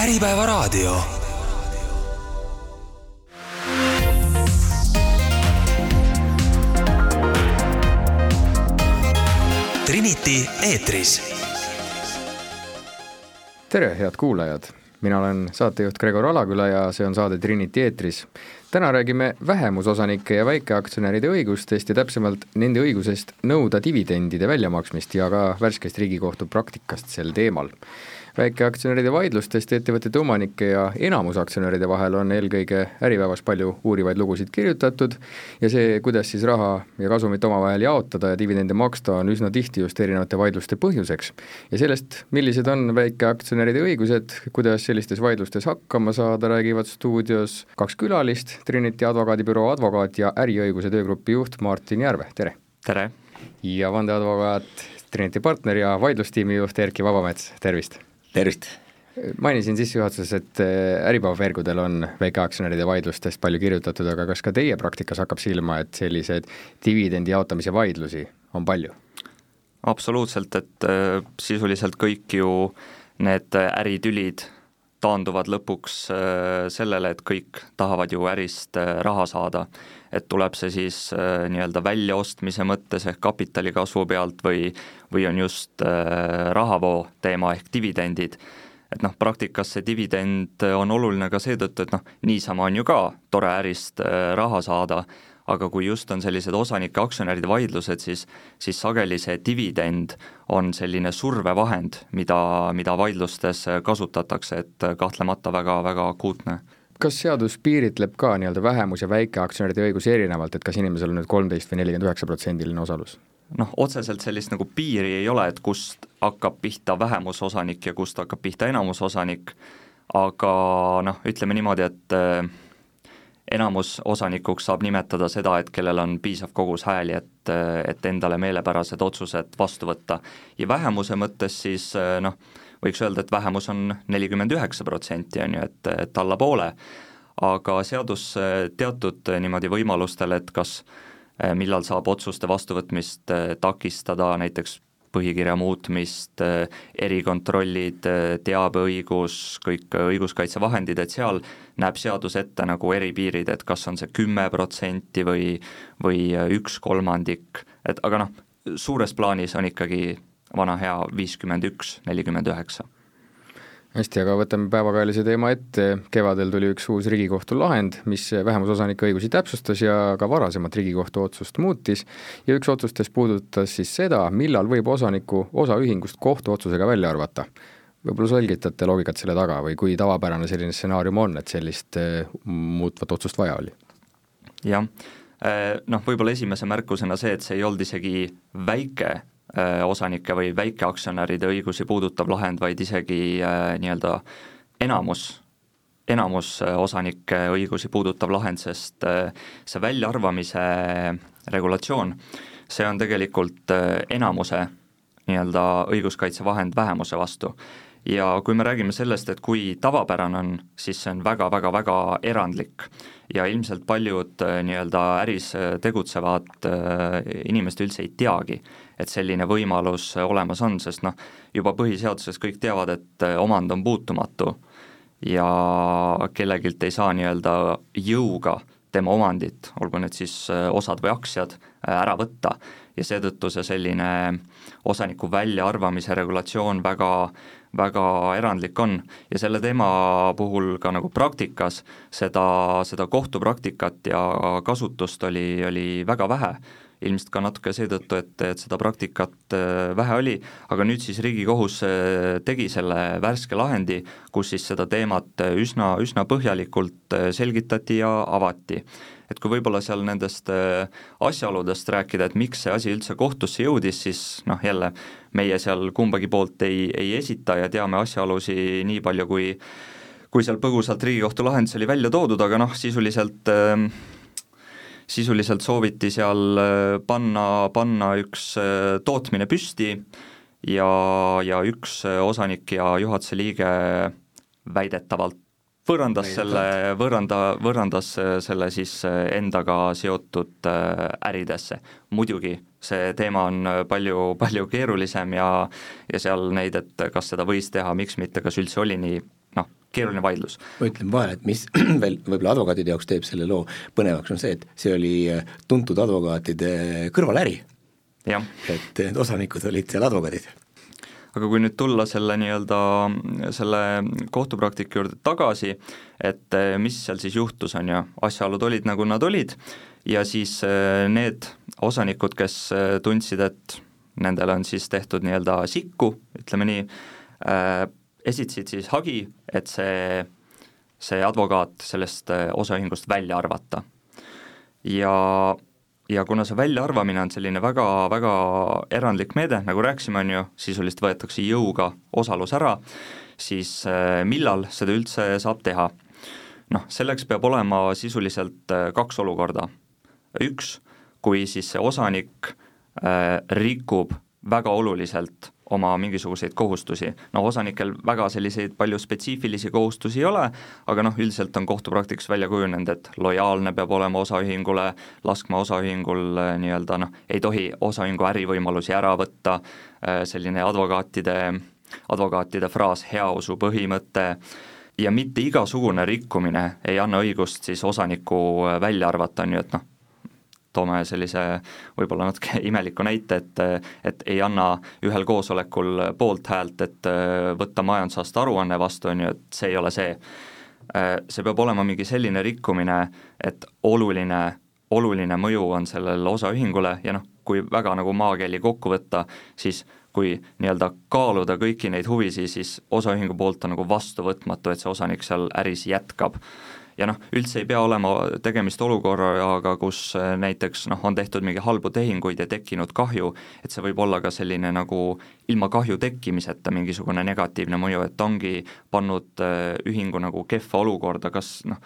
Äripäevaraadio. Trinity eetris. tere, head kuulajad, mina olen saatejuht Gregor Alaküla ja see on saade Trinity eetris. täna räägime vähemusosanike ja väikeaktsionäride õigustest ja täpsemalt nende õigusest nõuda dividendide väljamaksmist ja ka värskest Riigikohtu praktikast sel teemal väikeaktsionäride vaidlustest ettevõtete omanike ja enamusaktsionäride vahel on eelkõige Äripäevas palju uurivaid lugusid kirjutatud ja see, kuidas siis raha ja kasumit omavahel jaotada ja dividende maksta, on üsna tihti just erinevate vaidluste põhjuseks. ja sellest, millised on väikeaktsionäride õigused, kuidas sellistes vaidlustes hakkama saada, räägivad stuudios kaks külalist, Trinity advokaadibüroo advokaat ja äriõiguse töögrupi juht Martin Järve, tere! tere! ja vandeadvokaat Trinity partner ja vaidlustiimi juht Erkki Vabamets, tervist! Tervist! mainisin sissejuhatuses, et äh, Äripäeva veergudel on väikeaktsionäride vaidlustest palju kirjutatud, aga kas ka teie praktikas hakkab silma, et selliseid dividendi jaotamise vaidlusi on palju? absoluutselt, et äh, sisuliselt kõik ju need äritülid taanduvad lõpuks äh, sellele, et kõik tahavad ju ärist äh, raha saada. et tuleb see siis äh, nii-öelda väljaostmise mõttes ehk kapitali kasvu pealt või, või on just rahavoo teema ehk dividendid et noh, praktikas see dividend on oluline ka seetõttu, et noh, niisama on ju ka tore ärist raha saada, aga kui just on sellised osanike aktsionäride vaidlused, siis, siis sageli see dividend on selline survevahend, mida, mida vaidlustes kasutatakse, et kahtlemata väga, väga akuutne kas seadus piiritleb ka nii-öelda vähemus- ja väikeaktsionäride õigusi erinevalt, et kas inimesel on nüüd kolmteist või nelikümmend üheksa protsendiline osalus? noh, otseselt sellist nagu piiri ei ole, et kust hakkab pihta vähemusosanik ja kust hakkab pihta enamusosanik, aga noh, ütleme niimoodi, et enamusosanikuks saab nimetada seda, et kellel on piisav kogus hääli, et, et endale meelepärased otsused vastu võtta. ja vähemuse mõttes siis noh, võiks öelda, et vähemus on nelikümmend üheksa protsenti, on ju, et, et alla poole, aga seadus teatud niimoodi võimalustel, et kas millal saab otsuste vastuvõtmist takistada, näiteks põhikirja muutmist, erikontrollid, teabeõigus, kõik õiguskaitsevahendid, et seal näeb seadus ette nagu eripiirid, et kas on see kümme protsenti või, või üks kolmandik, et aga noh, suures plaanis on ikkagi vana hea viiskümmend üks, nelikümmend üheksa hästi, aga võtame päevakajalise teema ette, kevadel tuli üks uus Riigikohtu lahend, mis vähemusosanike õigusi täpsustas ja ka varasemat Riigikohtu otsust muutis ja üks otsustest puudutas siis seda, millal võib osaniku osaühingust kohtuotsusega välja arvata. võib-olla selgitate loogikat selle taga või kui tavapärane selline stsenaarium on, et sellist eh, muutvat otsust vaja oli? jah, eh, noh, võib-olla esimese märkusena see, et see ei olnud isegi väike Äh, osanike või väikeaktsionäride õigusi puudutav lahend, vaid isegi äh, nii-öelda enamus, enamus äh, osanike õigusi puudutav lahend, sest see väljaarvamise regulatsioon, see on tegelikult enamuse nii-öelda õiguskaitsevahend vähemuse vastu. Ja kui me räägime sellest, et kui tavapärane on, siis see on väga-väga-väga erandlik. Ja ilmselt paljud nii-öelda äris tegutsevad inimesed üldse ei teagi, et selline võimalus olemas on, sest noh, juba põhiseaduses kõik teavad, et äh, omand on puutumatu ja kellegilt ei saa nii-öelda jõuga tema omandit, olgu need siis äh, osad või aktsiad, äh, ära võtta. ja seetõttu see selline osaniku väljaarvamise regulatsioon väga, väga erandlik on ja selle teema puhul ka nagu praktikas seda, seda kohtupraktikat ja kasutust oli, oli väga vähe ilmselt ka natuke seetõttu, et, et seda praktikat äh, vähe oli, aga nüüd siis Riigikohus äh, tegi selle värske lahendi, kus siis seda teemat äh, üsna, üsna põhjalikult selgitati ja avati. Et kui võib-olla seal nendest asjaoludest rääkida, et miks see asi üldse kohtusse jõudis, siis noh, jälle meie seal kumbagi poolt ei, ei esita ja teame asjaolusi nii palju, kui kui seal põgusalt Riigikohtu lahendis oli välja toodud, aga noh, sisuliselt äh, sisuliselt sooviti seal äh, panna, panna üks äh, tootmine püsti ja, ja üks äh, osanik ja juhatuse liige väidetavalt võõrandas selle, võõranda, võõrandas selle siis endaga seotud äridesse. muidugi, see teema on palju, palju keerulisem ja ja seal neid, et kas seda võis teha, miks mitte, kas üldse oli nii, noh, keeruline vaidlus. ma ütlen vahele, et mis veel võib-olla advokaatide jaoks teeb selle loo põnevaks, on see, et see oli äh, tuntud advokaatide kõrvaläri. et osanikud olid seal advokaadid aga kui nüüd tulla selle nii-öelda, selle kohtupraktika juurde tagasi, et äh, mis seal siis juhtus, on ju, asjaolud olid, nagu nad olid, ja siis äh, need osanikud, kes tundsid, et nendele on siis tehtud nii-öelda sikku, ütleme nii, esitasid siis hagi, et see, see advokaat sellest äh, osaühingust välja arvata. ja, ja kuna see väljaarvamine on selline väga, väga erandlik meede, nagu rääkisime, on ju, sisuliselt võetakse jõuga osalus ära, siis äh, millal seda üldse saab teha? noh, selleks peab olema sisuliselt äh, kaks olukorda. üks, kui siis see osanik rikub väga oluliselt oma mingisuguseid kohustusi. no osanikel väga selliseid palju spetsiifilisi kohustusi ei ole, aga noh, üldiselt on kohtupraktikas välja kujunenud, et lojaalne peab olema osaühingule, laskma osaühingul äh, nii-öelda noh, ei tohi osaühingu ärivõimalusi ära võtta, äh, selline advokaatide, advokaatide fraas heausu põhimõte, ja mitte igasugune rikkumine ei anna õigust siis osanikku äh, välja arvata, on ju, et noh, toome sellise võib-olla natuke imeliku näite, et et ei anna ühel koosolekul poolthäält, et võtta majandusaasta aruanne vastu, on ju, et see ei ole see. See peab olema mingi selline rikkumine, et oluline, oluline mõju on sellel osaühingule ja noh, kui väga nagu maakeeli kokku võtta, siis kui nii-öelda kaaluda kõiki neid huvisid, siis osaühingu poolt on nagu vastuvõtmatu, et see osanik seal äris jätkab ja noh, üldse ei pea olema tegemist olukorraga, kus äh, näiteks noh, on tehtud mingi halbu tehinguid ja tekkinud kahju, et see võib olla ka selline nagu ilma kahju tekkimiseta mingisugune negatiivne mõju, et ongi pannud äh, ühingu nagu kehva olukorda, kas noh,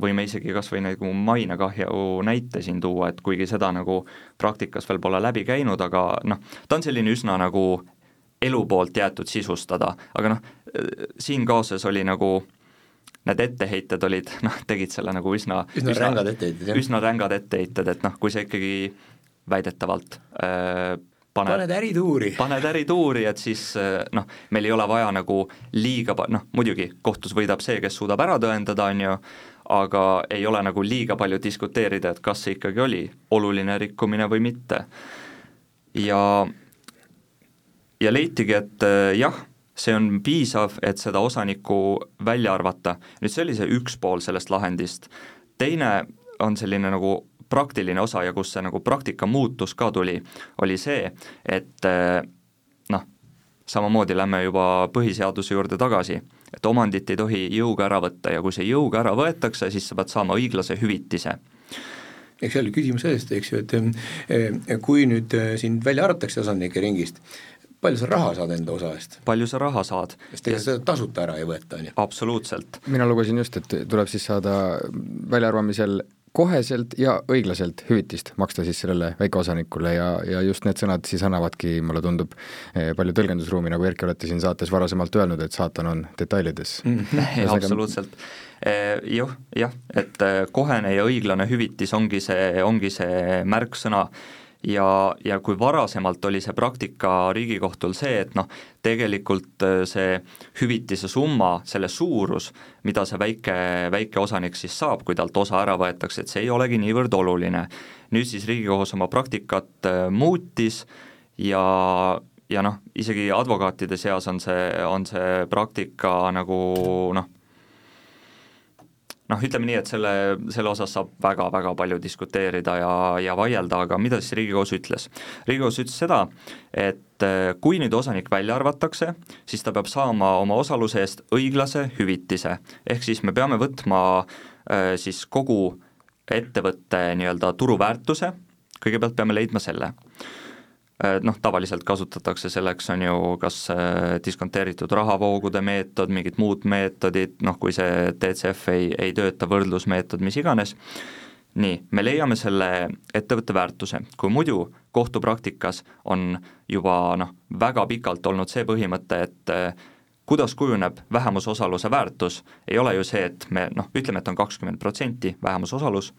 võime isegi kas või nagu mainekahju näite siin tuua, et kuigi seda nagu praktikas veel pole läbi käinud, aga noh, ta on selline üsna nagu elu poolt jäetud sisustada, aga noh, äh, siin kaasuses oli nagu need etteheited olid, noh, tegid selle nagu üsna üsna, rängad etteheited, jah. üsna rängad etteheited, et noh, kui sa ikkagi väidetavalt äh, paned, paned ärituuri. paned ärituuri, et siis äh, noh, meil ei ole vaja nagu liiga pa-, noh muidugi, kohtus võidab see, kes suudab ära tõendada, on ju, aga ei ole nagu liiga palju diskuteerida, et kas see ikkagi oli oluline rikkumine või mitte. ja, ja leitigi, et äh, jah see on piisav, et seda osanikku välja arvata. nüüd see oli see üks pool sellest lahendist, teine on selline nagu praktiline osa ja kus see nagu praktika muutus ka tuli, oli see, et eh, noh, samamoodi lähme juba põhiseaduse juurde tagasi, et omandit ei tohi jõuga ära võtta ja kui see jõuga ära võetakse, siis sa pead saama õiglase hüvitise eks jälle küsimus sellest, eks ju, et eh, kui nüüd eh, sind välja arvatakse osanike ringist, palju sa raha saad enda osa eest? palju sa raha saad? sest ega seda tasuta ära ei võeta, on ju. absoluutselt. mina lugesin just, et tuleb siis saada väljaarvamisel koheselt ja õiglaselt hüvitist maksta siis sellele väikeosanikule ja, ja just need sõnad siis annavadki, mulle tundub, eh, palju tõlgendusruumi, nagu Erki olete siin saates varasemalt öelnud, et saatan on detailides mm. absoluutselt eh, jah, jah, et kohene ja õiglane hüvitis ongi see, ongi see märksõna ja, ja kui varasemalt oli see praktika Riigikohtul see, et noh, tegelikult äh, see hüvitise summa, selle suurus, mida see väike, väike osanik siis saab, kui talt osa ära võetakse, et see ei olegi niivõrd oluline. nüüd siis Riigikohus oma praktikat äh, muutis ja, ja noh, isegi advokaatide seas on see, on see praktika nagu noh, noh, ütleme nii, et selle, selle osas saab väga-väga palju diskuteerida ja, ja vaielda, aga mida siis Riigikohus ütles? riigikohus ütles seda, et äh, kui nüüd osanik välja arvatakse, siis ta peab saama oma osaluse eest õiglase hüvitise, ehk siis me peame võtma äh, siis kogu ettevõtte nii-öelda turuväärtuse, kõigepealt peame leidma selle noh, tavaliselt kasutatakse selleks, on ju, kas äh, diskonteeritud rahavoogude meetod, mingid muud meetodid, noh kui see DCF ei, ei tööta, võrdlusmeetod, mis iganes, nii, me leiame selle ettevõtte väärtuse, kui muidu kohtupraktikas on juba noh, väga pikalt olnud see põhimõte, et äh, kuidas kujuneb vähemusosaluse väärtus, ei ole ju see, et me noh, ütleme, et on kakskümmend protsenti vähemusosalus,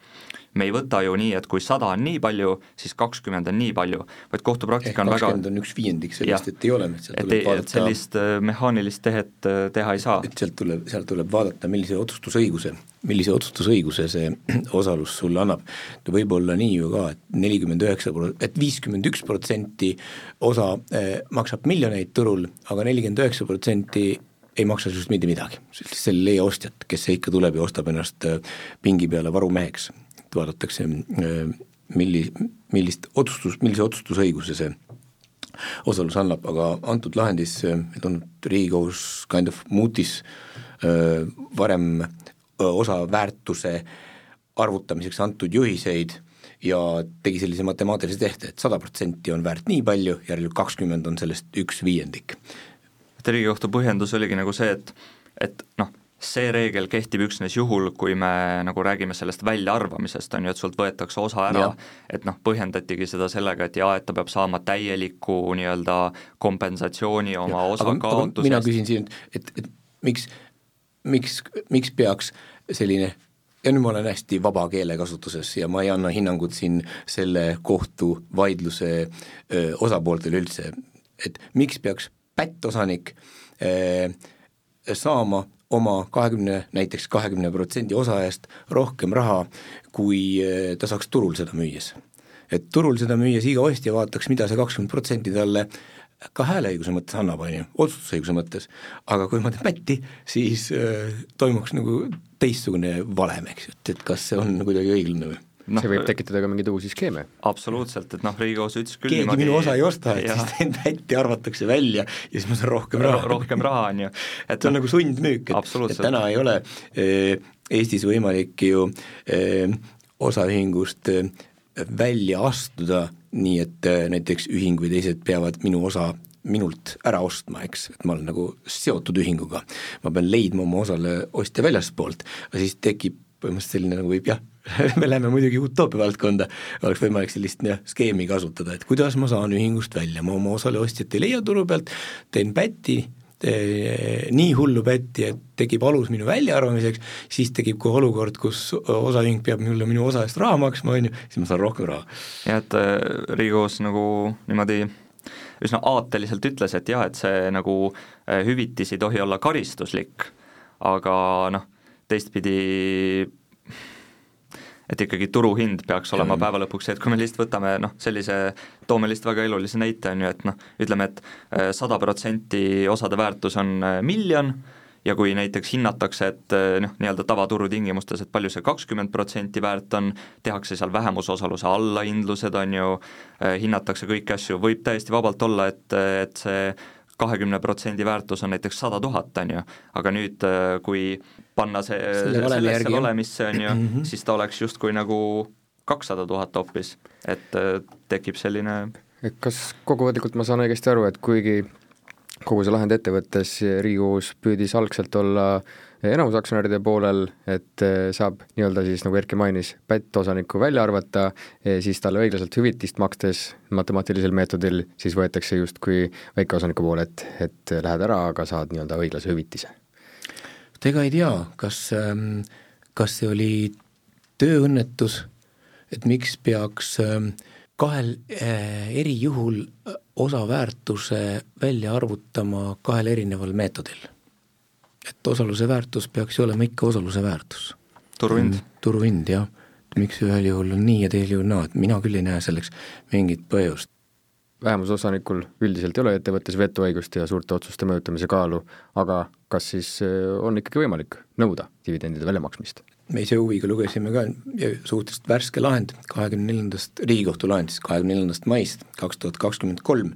me ei võta ju nii, et kui sada on nii palju, siis kakskümmend on nii palju, vaid kohtupraktika on väga kakskümmend on üks viiendik sellest, et ei ole, et sealt tuleb vaadata et sellist äh, mehaanilist tehet äh, teha ei saa. et sealt tuleb, sealt tuleb vaadata, millise otsustusõiguse, millise otsustusõiguse see osalus sulle annab. võib olla nii ju ka, et nelikümmend üheksa, et viiskümmend üks protsenti osa eh, maksab miljoneid turul aga, aga nelikümmend üheksa protsenti ei maksa sinust mitte midagi, sel leia ostjat, kes ikka tuleb ja ostab ennast pingi peale varumeheks et vaadatakse, äh, milli-, millist otsustus, millise otsustusõiguse see osalus annab, aga antud lahendis meil on Riigikohus kind of muutis öö, äh, varem osa väärtuse arvutamiseks antud juhiseid ja tegi sellise matemaatilise tehte et sada protsenti on väärt nii palju, järelikult kakskümmend on sellest üks viiendik. et Riigikohtu põhjendus oligi nagu see, et, et noh, see reegel kehtib üksnes juhul, kui me nagu räägime sellest väljaarvamisest, on ju, et sult võetakse osa ära, et noh, põhjendatigi seda sellega, et jaa, et ta peab saama täieliku nii-öelda kompensatsiooni oma ja, osa kaotusest. mina küsin siin, et, et miks, miks, miks peaks selline ja nüüd ma olen hästi vaba keelekasutuses ja ma ei anna hinnangut siin selle kohtuvaidluse öö, osapooltele üldse, et miks peaks pättosanik öö, saama oma kahekümne, näiteks kahekümne protsendi osa eest rohkem raha, kui eh, ta saaks turul seda müües. et turul seda müües iga ostja vaataks, mida see kakskümmend protsenti talle ka hääleõiguse mõttes annab, on ju, otsustusõiguse mõttes, aga kui ma teen pätti, siis äh, toimuks nagu teistsugune valem, eks ju, et, et kas see on kuidagi õiglane või no, see võib tekitada ka mingeid uusi skeeme. absoluutselt, et noh, Riigikohus ütles küll keegi niimoodi, minu osa ei osta, et ja. siis teen täitti, arvatakse välja ja siis ma saan rohkem raha Ro. rohkem raha, on ju. et see on no, nagu sundmüük, et, et täna ei ole eh, Eestis võimalik ju eh, osaühingust eh, välja astuda nii, et eh, näiteks ühing või teised peavad minu osa minult ära ostma, eks, et ma olen nagu seotud ühinguga. ma pean leidma oma osale ostja väljaspoolt, aga siis tekib põhimõtteliselt selline nagu võib jah, me läheme muidugi utoopia valdkonda, oleks võimalik sellist jah, skeemi kasutada, et kuidas ma saan ühingust välja, ma oma osale ostjat ei leia turu pealt, teen pätti, nii hullu pätti, et tekib alus minu väljaarvamiseks, siis tekib kohe olukord, kus osaühing peab mulle minu osa eest raha maksma, on ju, siis ma saan rohkem raha. jah, et äh, Riigikohus nagu niimoodi üsna aateliselt ütles, et jah, et see nagu äh, hüvitis ei tohi olla karistuslik, aga noh, teistpidi et ikkagi turuhind peaks olema mm. päeva lõpuks see, et kui me lihtsalt võtame noh, sellise, toome lihtsalt väga elulise näite, on ju, et noh, ütleme, et äh, sada protsenti osade väärtus on äh, miljon ja kui näiteks hinnatakse, et äh, noh, nii-öelda tavaturu tingimustes, et palju see kakskümmend protsenti väärt on, tehakse seal vähemusosaluse allahindlused, on ju, hinnatakse kõiki asju, võib täiesti vabalt olla, et, et see kahekümne protsendi väärtus on näiteks sada tuhat, on ju, aga nüüd, äh, kui panna see Selle sellesse valemisse, on ju -hmm. siis ta oleks justkui nagu kakssada tuhat hoopis, et äh, tekib selline kas kokkuvõtlikult ma saan õigesti aru, et kuigi kogu see lahend ette võttes Riigikohus püüdis algselt olla enamusaktsionäride poolel, et eh, saab nii-öelda siis, nagu Erki mainis, pättosaniku välja arvata, eh, siis talle õiglaselt hüvitist makstes matemaatilisel meetodil, siis võetakse justkui väikeosaniku poole, et, et lähed ära, aga saad nii-öelda õiglase hüvitise. ega ei tea, kas, ähm, kas see oli tööõnnetus, et miks peaks ähm, kahel äh, eri juhul osaväärtuse välja arvutama kahel erineval meetodil et osaluse väärtus peaks ju olema ikka osaluse väärtus. turuhind. Mm, turuhind, jah. miks ühel juhul on nii ja teisel juhul naa, et mina küll ei näe selleks mingit põhjust. vähemusosanikul üldiselt ei ole ettevõttes vetoõigust ja suurte otsuste mõjutamise kaalu, aga kas siis äh, on ikkagi võimalik nõuda dividendide väljamaksmist? me ise huviga lugesime ka suhteliselt värske lahend kahekümne neljandast, Riigikohtu lahend siis kahekümne neljandast maist kaks tuhat kakskümmend kolm,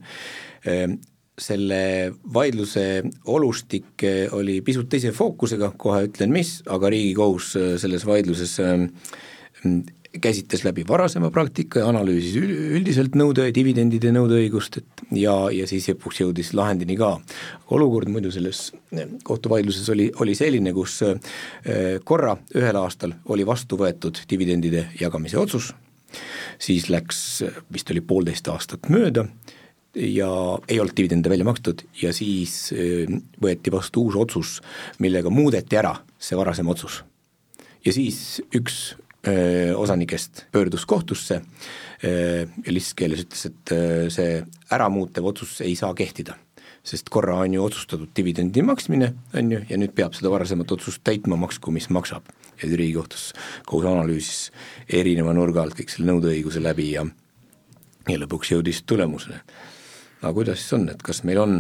ehm, selle vaidluse olustik eh, oli pisut teise fookusega, kohe ütlen mis, aga Riigikohus eh, selles vaidluses eh, käsitles läbi varasema praktika ja analüüsis üldiselt nõude, dividendide nõudeõigust, et ja, ja siis lõpuks jõudis lahendini ka. olukord muidu selles kohtuvaidluses oli, oli selline, kus korra ühel aastal oli vastu võetud dividendide jagamise otsus, siis läks, vist oli poolteist aastat mööda ja ei olnud dividende välja makstud ja siis äh, võeti vastu uus otsus, millega muudeti ära see varasem otsus. ja siis üks öö, osanikest pöördus kohtusse öö, ja lihtsas keeles ütles, et öö, see äramuutev otsus ei saa kehtida sest korra on ju otsustatud dividendi maksmine, on ju, ja nüüd peab seda varasemat otsust täitma, maksku mis maksab. ja Riigikohtus kohus analüüsis erineva nurga alt kõik selle nõudeõiguse läbi ja ja lõpuks jõudis tulemusele. Aga kuidas siis on, et kas meil on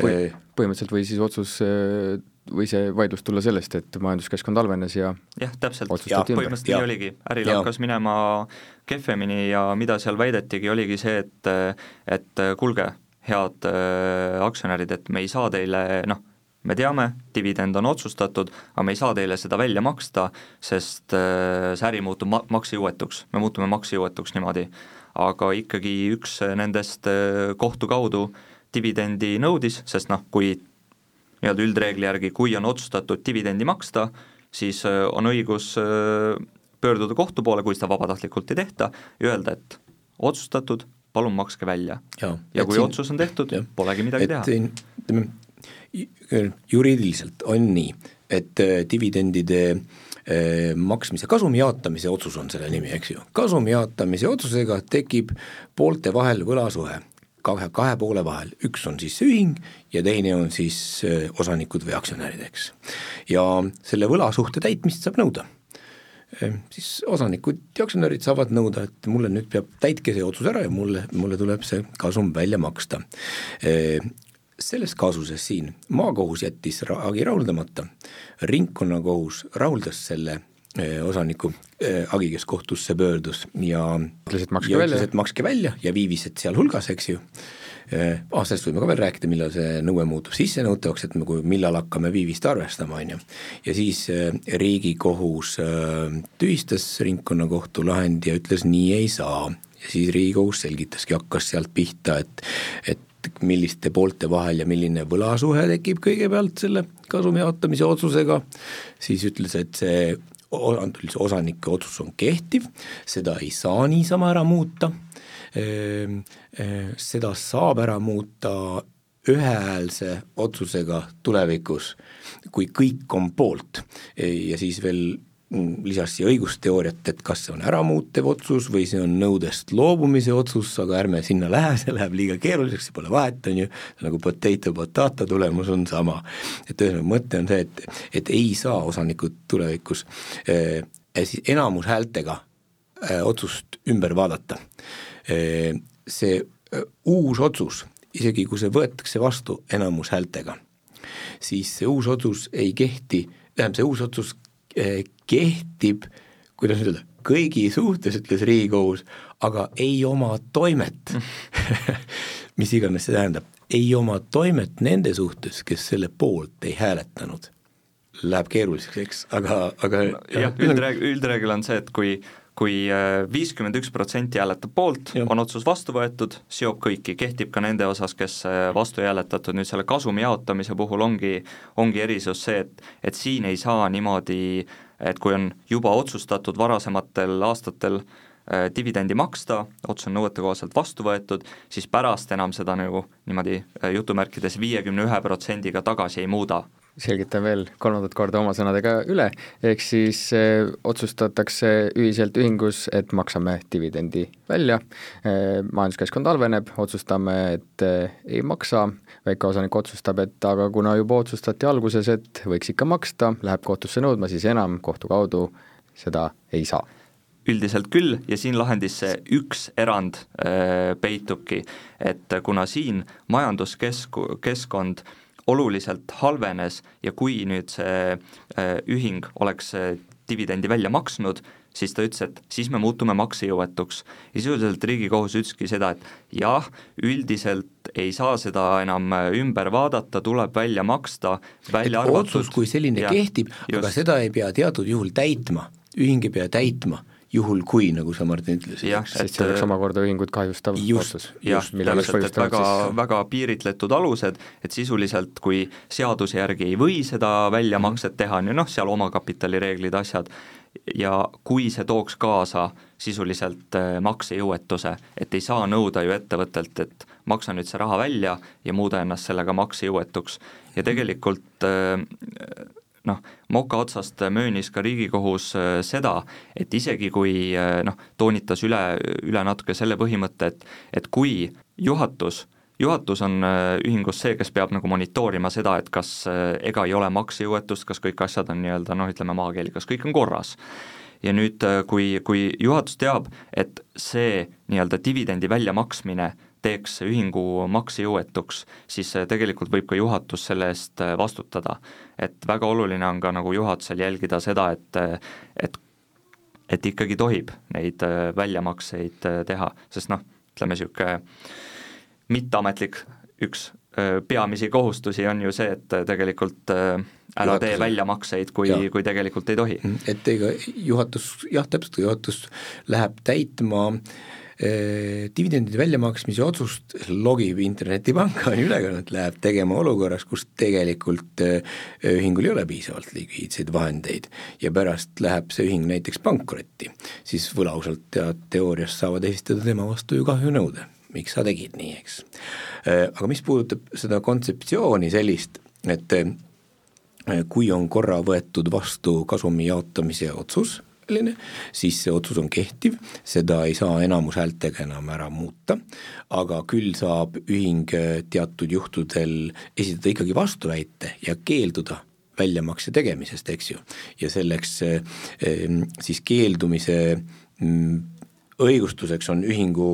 või eh, põhimõtteliselt või siis otsus eh, või see vaidlus tulla sellest, et majanduskeskkond halvenes ja jah, täpselt, põhimõtteliselt nii oligi, äril hakkas minema kehvemini ja mida seal väidetigi, oligi see, et et kuulge, head äh, aktsionärid, et me ei saa teile noh, me teame, dividend on otsustatud, aga me ei saa teile seda välja maksta, sest äh, see äri muutub ma-, maksejõuetuks, me muutume maksejõuetuks niimoodi. Aga ikkagi üks nendest äh, kohtu kaudu dividendi nõudis, sest noh, kui nii-öelda üldreegli järgi, kui on otsustatud dividendi maksta, siis on õigus pöörduda kohtu poole, kui seda vabatahtlikult ei tehta, ja öelda, et otsustatud, palun makske välja. ja kui siin, otsus on tehtud, polegi midagi teha. ütleme, juriidiliselt on nii, et äh, dividendide äh, maksmise, kasumi jaotamise otsus on selle nimi, eks ju. kasumi jaotamise otsusega tekib poolte vahel võlasuhe, kahe, kahe poole vahel, üks on siis see ühing ja teine on siis osanikud või aktsionärid, eks. ja selle võlasuhte täitmist saab nõuda siis osanikud ja aktsionärid saavad nõuda, et mulle nüüd peab, täitke see otsus ära ja mulle, mulle tuleb see kasum välja maksta. Selles kaasuses siin maakohus jättis hagi rahuldamata, ringkonnakohus rahuldas selle eh, osaniku eh, hagi, kes kohtusse pöördus ja ütles, et makske välja. ütles, et makske välja ja viivised sealhulgas, eks ju Äh, aastast võime ka veel rääkida, millal see nõue muutub sissenõutavaks, et me, kui, millal hakkame viivist arvestama, on ju. ja siis Riigikohus tühistas ringkonnakohtu lahendi ja ütles, nii ei saa. ja siis Riigikohus selgitaski, hakkas sealt pihta, et, et milliste poolte vahel ja milline võlasuhe tekib kõigepealt selle kasumi jaotamise otsusega, siis ütles, et see osanike otsus on kehtiv, seda ei saa niisama ära muuta. Ehm, eh, seda saab ära muuta ühehäälse otsusega tulevikus, kui kõik on poolt. Ja siis veel lisas siia õigusteooriat, et kas see on äramuutev otsus või see on nõudest loobumise otsus, aga ärme sinna lähe, see läheb liiga keeruliseks, pole vahet, on ju, nagu potato potato tulemus on sama. et ühesõnaga mõte on see, et, et ei saa osanikud tulevikus eh, siis enamushäältega eh, otsust ümber vaadata see uus otsus, isegi kui see võetakse vastu enamushäältega, siis see uus otsus ei kehti, tähendab, see uus otsus kehtib, kuidas nüüd öelda, kõigi suhtes, ütles Riigikohus, aga ei oma toimet mis iganes see tähendab, ei oma toimet nende suhtes, kes selle poolt ei hääletanud. Läheb keeruliseks, eks, aga, aga jah, üldreegel, üldreegel on see, et kui kui äh, viiskümmend üks protsenti hääletab poolt, on otsus vastu võetud, seob kõiki, kehtib ka nende osas, kes äh, vastu ei hääletatud, nüüd selle kasumi jaotamise puhul ongi, ongi erisus see, et, et siin ei saa niimoodi, et kui on juba otsustatud varasematel aastatel äh, dividendi maksta, otsus on nõuetekohaselt vastu võetud, siis pärast enam seda nagu niimoodi jutumärkides viiekümne ühe protsendiga tagasi ei muuda selgitan veel kolmandat korda oma sõnadega üle, ehk siis eh, otsustatakse ühiselt ühingus, et maksame dividendi välja. Eh,, majanduskeskkond halveneb, otsustame, et eh, ei maksa, väikeosanik otsustab, et aga kuna juba otsustati alguses, et võiks ikka maksta, läheb kohtusse nõudma, siis enam kohtu kaudu seda ei saa. Üldiselt küll ja siin lahendis see üks erand äh, peitubki, et kuna siin majanduskesk-, keskkond äh, oluliselt halvenes ja kui nüüd see äh, ühing oleks dividendi välja maksnud, siis ta ütles, et siis me muutume maksejõuetuks. ja sisuliselt Riigikohus ütleski seda, et jah, üldiselt ei saa seda enam äh, ümber vaadata, tuleb välja maksta, välja et arvatud. otsus kui selline ja, kehtib, aga seda ei pea teatud juhul täitma, ühing ei pea täitma juhul kui, nagu sa, Martin, ütlesid. jah, sest see oleks omakorda ühingut kahjustav otsus. jah, täpselt, et väga väga piiritletud alused, et sisuliselt kui seaduse järgi ei või seda väljamakset teha, on ju noh, seal omakapitali reeglid, asjad, ja kui see tooks kaasa sisuliselt maksejõuetuse, et ei saa nõuda ju ettevõttelt, et maksa nüüd see raha välja ja muuda ennast sellega maksejõuetuks. ja tegelikult noh, moka otsast möönis ka Riigikohus seda, et isegi kui noh, toonitas üle, üle natuke selle põhimõtte, et et kui juhatus juhatus on äh, ühingus see, kes peab nagu monitoorima seda, et kas äh, ega ei ole maksejõuetust, kas kõik asjad on nii-öelda noh, ütleme maakeeli, kas kõik on korras. ja nüüd, äh, kui, kui juhatus teab, et see nii-öelda dividendi väljamaksmine teeks ühingu maksejõuetuks, siis tegelikult võib ka juhatus selle eest vastutada. et väga oluline on ka nagu juhatusel jälgida seda, et, et et ikkagi tohib neid väljamakseid teha, sest noh, ütleme niisugune mitteametlik üks peamisi kohustusi on ju see, et tegelikult ära tee väljamakseid, kui, kui tegelikult ei tohi. Mm, et ega juhatus, jah, täpselt, juhatus läheb täitma eh, dividendide väljamaksmise otsust, logib internetipanka, on ülekannet, läheb tegema olukorras, kus tegelikult eh, ühingul ei ole piisavalt likviidseid vahendeid ja pärast läheb see ühing näiteks pankrotti, siis võlausaldajad teoorias saavad esitada tema vastu ju kahjunõude miks sa tegid nii, eks. Äh, aga mis puudutab seda kontseptsiooni sellist, et äh, kui on korra võetud vastu kasumi jaotamise otsus, siis see otsus on kehtiv, seda ei saa enamushäältega enam ära muuta, aga küll saab ühing äh, teatud juhtudel esitada ikkagi vastuväite ja keelduda väljamakse tegemisest, eks ju. ja selleks siis keeldumise mm, õigustuseks on ühingu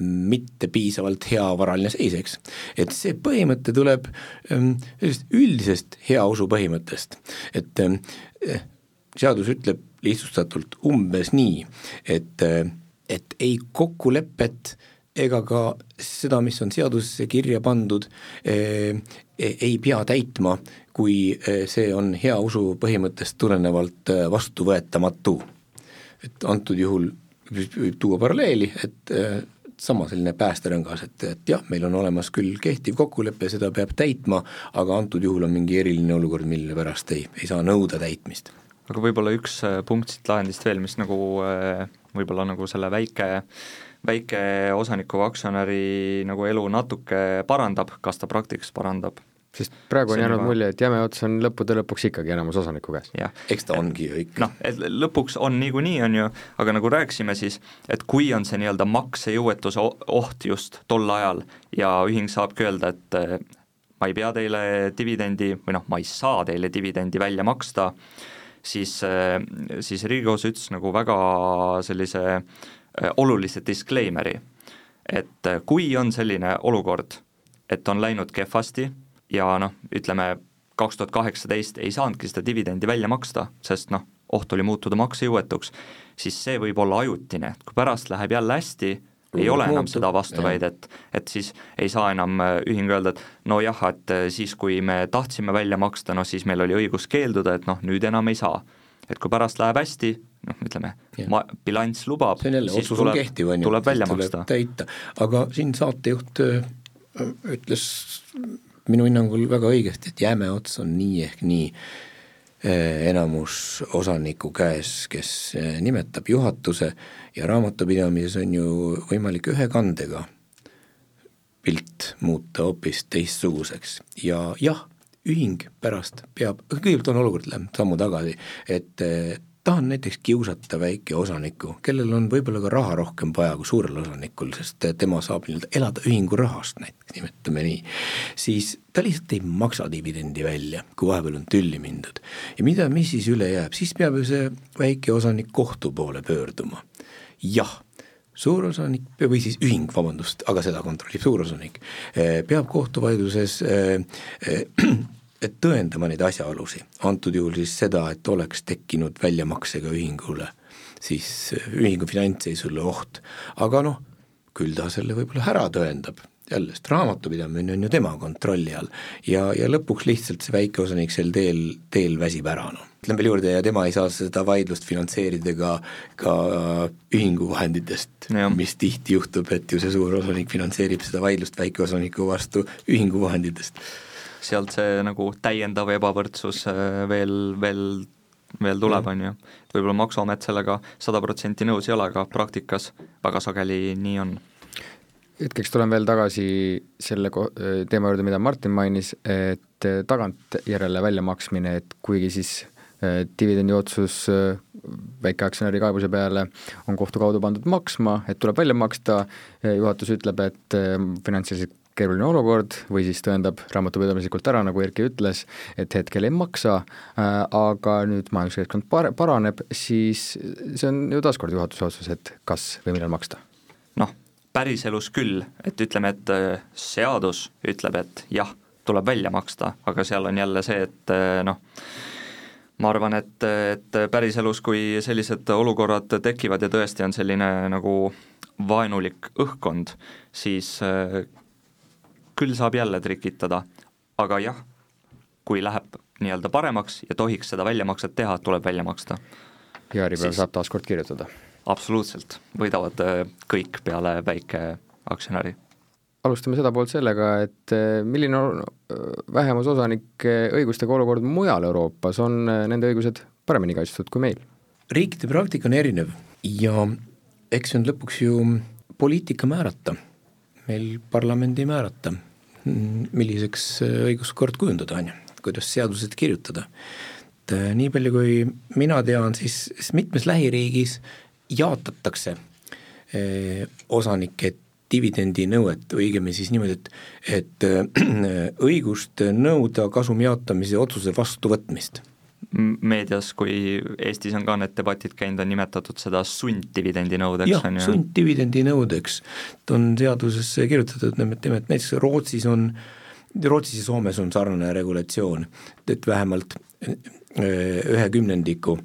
mitte piisavalt hea varaline seis, eks. et see põhimõte tuleb sellisest üldisest heausu põhimõttest, et eh, seadus ütleb lihtsustatult umbes nii, et, et ei kokkulepet ega ka seda, mis on seadusesse kirja pandud, äh, ei pea täitma, kui äh, see on hea usu põhimõttest tulenevalt vastuvõetamatu. et antud juhul võib tuua paralleeli, et sama selline päästerõngas, et, et jah, meil on olemas küll kehtiv kokkulepe, seda peab täitma, aga antud juhul on mingi eriline olukord, mille pärast ei, ei saa nõuda täitmist. Aga võib-olla üks äh, punkt siit lahendist veel, mis nagu äh, võib-olla nagu selle väike väike osaniku või aktsionäri nagu elu natuke parandab, kas ta praktikas parandab, sest praegu on jäänud juba... mulje, et jäme ots on lõppude lõpuks ikkagi enamus osaniku käes. eks ta ongi ju ikka. noh, et lõpuks on niikuinii, on ju, aga nagu rääkisime siis, et kui on see nii-öelda maksejõuetuse oht just tol ajal ja ühing saabki öelda, et eh, ma ei pea teile dividendi või noh, ma ei saa teile dividendi välja maksta, siis, eh, siis Riigikohus ütles nagu väga sellise eh, olulise disclaimer'i, et kui on selline olukord, et on läinud kehvasti, ja noh, ütleme kaks tuhat kaheksateist ei saanudki seda dividendi välja maksta, sest noh, oht oli muutuda maksejõuetuks, siis see võib olla ajutine, kui pärast läheb jälle hästi, ei ole enam seda vastuväidet, et siis ei saa enam äh, ühing öelda, et nojah, et äh, siis, kui me tahtsime välja maksta, noh siis meil oli õigus keelduda, et noh, nüüd enam ei saa. et kui pärast läheb hästi, noh, ütleme, ma-, bilanss lubab, siis tuleb, kehtiv, tuleb välja maksta. täita, aga siin saatejuht äh, ütles minu hinnangul väga õigesti, et jäme ots on nii ehk nii enamus osaniku käes, kes eh, nimetab juhatuse ja raamatupidamises on ju võimalik ühe kandega pilt muuta hoopis teistsuguseks. Ja jah, ühing pärast peab, kõigepealt on olukord, läheb sammu tagasi, et eh, tahan näiteks kiusata väikeosanikku, kellel on võib-olla ka raha rohkem vaja kui suurel osanikul, sest tema saab nii-öelda elada ühingu rahast näiteks, nimetame nii, siis ta lihtsalt ei maksa dividendi välja, kui vahepeal on tülli mindud. ja mida, mis siis üle jääb, siis peab ju see väikeosanik kohtu poole pöörduma. jah, suurosanik või siis ühing, vabandust, aga seda kontrollib suurosanik, eh, peab kohtuvaidluses äh, äh, et tõendama neid asjaolusid, antud juhul siis seda, et oleks tekkinud väljamaksega ühingule siis ühingu finantsseisule oht, aga noh, küll ta selle võib-olla ära tõendab, jälle, sest raamatupidamine on ju tema kontrolli all. Ja, ja lõpuks lihtsalt see väikeosanik sel teel, teel väsib ära, noh. ütlen veel juurde, ja tema ei saa seda vaidlust finantseerida ka, ka ühingu vahenditest, mis tihti juhtub, et ju see suur osanik finantseerib seda vaidlust väikeosaniku vastu ühingu vahenditest sealt see nagu täiendav ebavõrdsus äh, veel, veel veel tuleb, on ju. et võib-olla Maksuamet sellega sada protsenti nõus ei ole, aga praktikas väga sageli nii on hetkeks tulen veel tagasi selle ko-, teema juurde, mida Martin mainis, et tagantjärele väljamaksmine, et kuigi siis dividendi otsus väikeaktsionäri kaebuse peale on kohtu kaudu pandud maksma, et tuleb välja maksta, juhatus ütleb, et finantsiliselt keeruline olukord või siis tõendab raamatupidamislikult ära, nagu Erki ütles, et hetkel ei maksa, aga nüüd majanduskeskkond par-, paraneb, siis see on ju taaskord juhatuse otsus, et kas või millal maksta. Päriselus küll, et ütleme, et äh, seadus ütleb, et jah, tuleb välja maksta, aga seal on jälle see, et äh, noh, ma arvan, et, et päriselus, kui sellised olukorrad tekivad ja tõesti on selline nagu vaenulik õhkkond, siis äh, küll saab jälle trikitada, aga jah, kui läheb nii-öelda paremaks ja tohiks seda väljamakset teha, tuleb välja maksta. ja Äripäev siis... saab taas kord kirjutada absoluutselt, võidavad äh, kõik peale väikeaktsionäri. alustame seda poolt sellega, et äh, milline on äh, vähemusosanike õigustega olukord mujal Euroopas, on nende õigused paremini kaitstud kui meil? riikide praktika on erinev ja eks see on lõpuks ju poliitika määrata, meil parlamendi määrata, milliseks õiguskord kujundada, on ju, kuidas seadused kirjutada. et nii palju, kui mina tean, siis, mitmes lähiriigis jaotatakse eh, osanike dividendinõuet, õigemini siis niimoodi, et, et õigust nõuda kasumi jaotamise otsuse vastuvõtmist meedias, kui Eestis on ka need debatid käinud, on nimetatud seda sunddividendi nõudeks, on ju? sunddividendi nõudeks, ta on seadusesse kirjutatud, ütleme, et näiteks Rootsis on, Rootsis ja Soomes on sarnane regulatsioon, et vähemalt eh, ühe kümnendiku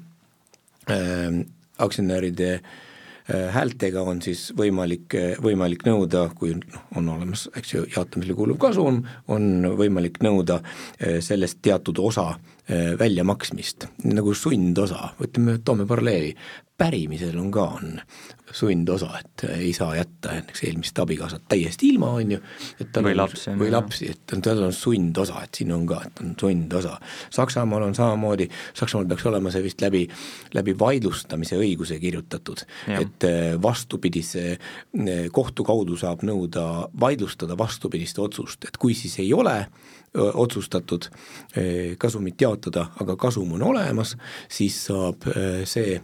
aktsionäride äh, häältega on siis võimalik, äh, võimalik nõuda, kui noh, on olemas, eks ju, jaotamisele kuuluv kasum, on võimalik nõuda äh, sellest teatud osa väljamaksmist, nagu sundosa, ütleme, toome paralleeli, pärimisel on ka, on sundosa, et ei saa jätta näiteks eelmist abikaasat täiesti ilma, on ju, et tal või lapsi, või lapsi, et on, tal on sundosa, et siin on ka, et on sundosa. Saksamaal on samamoodi, Saksamaal peaks olema see vist läbi, läbi vaidlustamise õiguse kirjutatud, et eh, vastupidise, eh, kohtu kaudu saab nõuda, vaidlustada vastupidist otsust, et kui siis ei ole otsustatud kasumit jaotada, aga kasum on olemas, siis saab see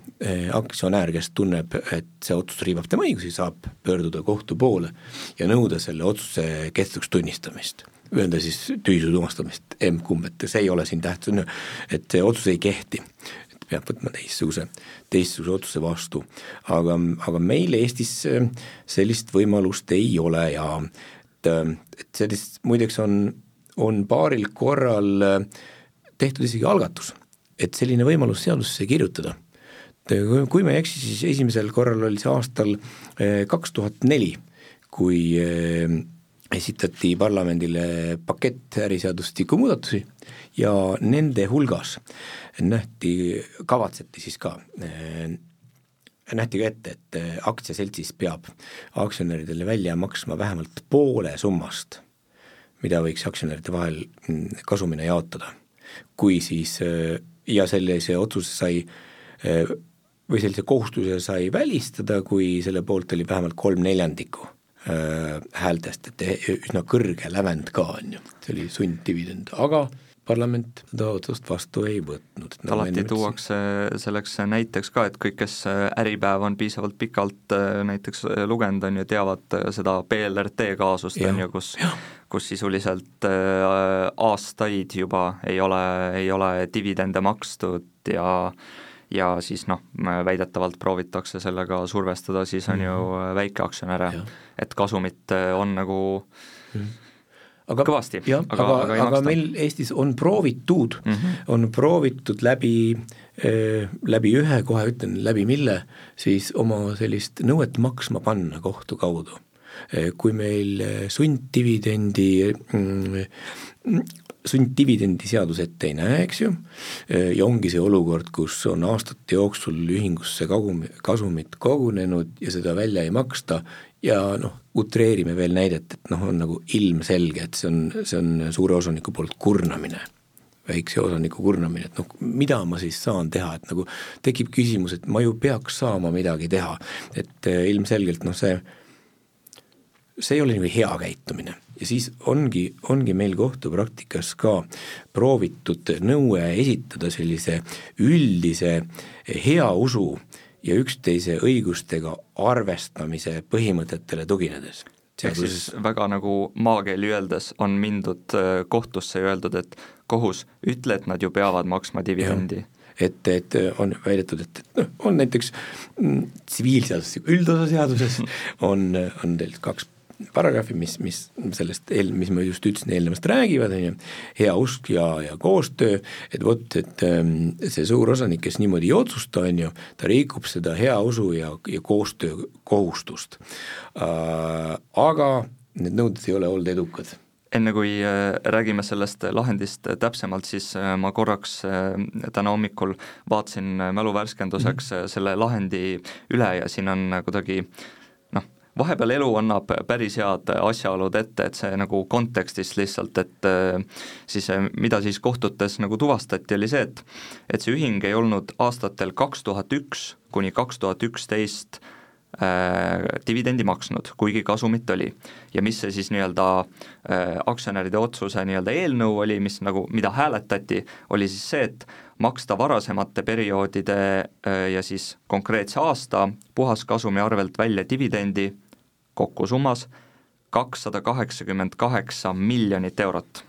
aktsionär, kes tunneb, et see otsus riivab tema õigusi, saab pöörduda kohtu poole ja nõuda selle otsuse kehtetuks tunnistamist öelda siis tühisuse tuvastamist, emb-kumb, et see ei ole siin tähtis, et see otsus ei kehti peab võtma teistsuguse, teistsuguse otsuse vastu. aga, aga meil Eestis sellist võimalust ei ole ja et, et sellist, muideks on on paaril korral äh, tehtud isegi algatus, et selline võimalus seadusesse kirjutada. kui ma ei eksi, siis esimesel korral oli see aastal äh, kaks tuhat neli, kui äh, esitati parlamendile pakett äriseadustiku muudatusi ja nende hulgas nähti, kavatseti siis ka nähti ka ette, et aktsiaseltsis peab aktsionäridele välja maksma vähemalt poole summast mida võiks aktsionäride vahel mm, kasumina jaotada. kui siis äh, ja sellise otsuse sai äh, või sellise kohustuse sai välistada, kui selle poolt oli vähemalt kolm neljandikku äh, häältest, et üsna kõrge lävend ka, on ju, see oli sunddividend, aga parlament seda otsust vastu ei võtnud. Nagu alati tuuakse selleks näiteks ka, et kõik, kes Äripäev on piisavalt pikalt näiteks lugenud, on ju, teavad seda BLRT kaasust, on ju, kus ja kus sisuliselt äh, aastaid juba ei ole, ei ole dividende makstud ja ja siis noh, väidetavalt proovitakse sellega survestada siis on mm -hmm. ju mhm. väikeaktsionäre, et kasumit äh, on nagu mm -hmm aga kõvasti, aga, aga, aga, aga meil Eestis on proovitud mm, -hmm. on proovitud läbi äh,, läbi ühe, kohe ütlen, läbi mille, siis oma sellist nõuet maksma panna kohtu kaudu. Eh, kui meil eh, sunddividendi mm, sunddividendi seadus ette ei näe, eks ju, eh, ja ongi see olukord, kus on aastate jooksul ühingusse kagum-, kasumit kogunenud ja seda välja ei maksta ja noh, utreerime veel näidet, et noh, on nagu ilmselge, et see on, see on suure osaniku poolt kurnamine väikse osaniku kurnamine, et noh, mida ma siis saan teha, et nagu tekib küsimus, et ma ju peaks saama midagi teha, et ilmselgelt noh, see see ei ole nagu hea käitumine. Ja siis ongi, ongi meil kohtupraktikas ka proovitud nõue esitada sellise üldise hea usu ja üksteise õigustega arvestamise põhimõtetele tuginedes. Ehk siis väga nagu maakeeli öeldes on mindud äh, kohtusse ja öeldud, et kohus, ütle, et nad ju peavad maksma dividendi. et, et on väidetud, et noh, on näiteks mm, tsiviilseadustiku mm, üldosa seaduses on, on teil kaks paragrahvi, mis, mis sellest eel-, mis ma just ütlesin, eelnevast räägivad, on ju, hea usk ja, ja koostöö, et vot, et ähm, see suur osanik, kes niimoodi ei otsusta, on ju, ta rikub seda hea usu ja, ja koostöö kohustust äh,. Aga need nõuded ei ole olnud edukad enne kui äh, räägime sellest lahendist täpsemalt, siis äh, ma korraks äh, täna hommikul vaatasin mälu värskenduseks mm -hmm. selle lahendi üle ja siin on kuidagi vahepeal elu annab päris head asjaolud ette, et see nagu kontekstist lihtsalt, et äh, siis äh, mida siis kohtutes nagu tuvastati, oli see, et et see ühing ei olnud aastatel kaks tuhat üks kuni kaks tuhat üksteist äh, dividendi maksnud, kuigi kasumit oli. ja mis see siis nii-öelda äh, aktsionäride otsuse nii-öelda eelnõu oli, mis nagu, mida hääletati, oli siis see, et maksta varasemate perioodide äh, ja siis konkreetse aasta puhaskasumi arvelt välja dividendi kokku summas kakssada kaheksakümmend kaheksa miljonit eurot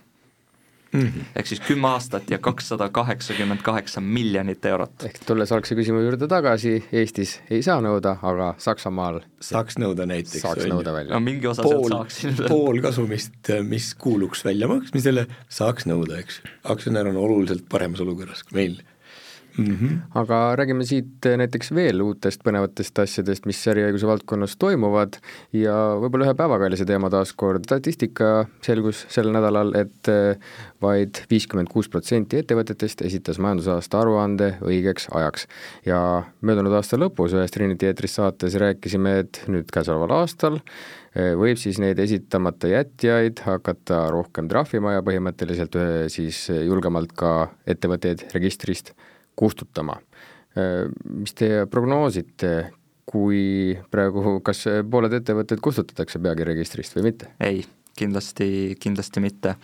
mm -hmm.. ehk siis kümme aastat ja kakssada kaheksakümmend kaheksa miljonit eurot. ehk tulles algse küsimuse juurde tagasi, Eestis ei saa nõuda, aga Saksamaal saaks nõuda näiteks. saaks nõuda välja. no mingi osa pool, sealt saaks. pool kasumist, mis kuuluks väljamaksmisele, saaks nõuda, eks. aktsionär on oluliselt paremas olukorras kui meil mm. -hmm. aga räägime siit näiteks veel uutest põnevatest asjadest, mis äriõiguse valdkonnas toimuvad ja võib-olla ühe päevakalise teema taaskord, statistika selgus sel nädalal, et eh, vaid viiskümmend kuus protsenti ettevõtetest esitas majandusaasta aruande õigeks ajaks. ja möödunud aasta lõpus ühes Trinity eetris saates rääkisime, et nüüd käesoleval aastal eh, võib siis neid esitamata jätjaid hakata rohkem trahvima ja põhimõtteliselt siis julgemalt ka ettevõtteid registrist kustutama. mis teie prognoosite, kui praegu, kas pooled ettevõtted kustutatakse peagiregistrist või mitte? ei, kindlasti, kindlasti mitte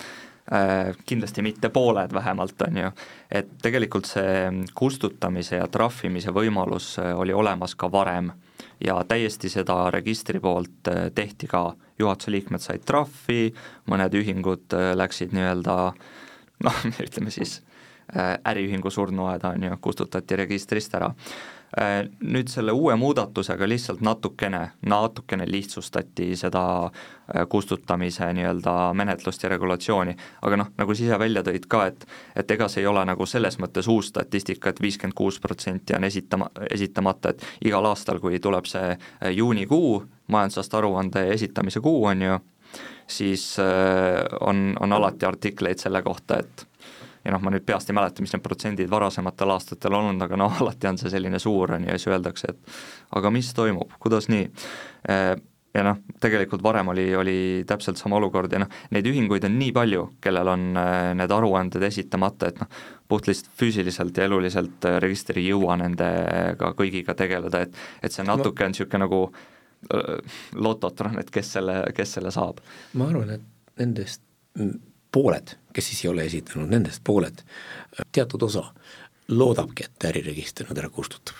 kindlasti mitte pooled vähemalt, on ju, et tegelikult see kustutamise ja trahvimise võimalus oli olemas ka varem ja täiesti seda registri poolt tehti ka, juhatuse liikmed said trahvi, mõned ühingud läksid nii-öelda noh, ütleme siis Äh, äriühingu surnuaeda on ju, kustutati registrist ära. Äh, nüüd selle uue muudatusega lihtsalt natukene, natukene lihtsustati seda äh, kustutamise nii-öelda menetlust ja regulatsiooni, aga noh, nagu sa ise välja tõid ka, et et ega see ei ole nagu selles mõttes uus statistika et, et viiskümmend kuus protsenti on esitama, esitamata, et igal aastal, kui tuleb see juunikuu, majandusaasta aruande esitamise kuu, on ju, siis on, on alati artikleid selle kohta, et ja noh, ma nüüd peast ei mäleta, mis need protsendid varasematel aastatel olnud, aga noh, alati on see selline suur, on ju, ja siis öeldakse, et aga mis toimub, kuidas nii äh, ja noh, tegelikult varem oli, oli täpselt sama olukord ja noh, neid ühinguid on nii palju, kellel on äh, need aruanded esitamata, et noh, puht lihtsalt füüsiliselt ja eluliselt äh, register ei jõua nendega kõigiga tegeleda, et et see natuke on niisugune nagu lototron, et kes selle, kes selle saab. ma arvan, et nendest pooled, kes siis ei ole esitanud, nendest pooled, teatud osa loodabki, et äriregister nad ära kustutab.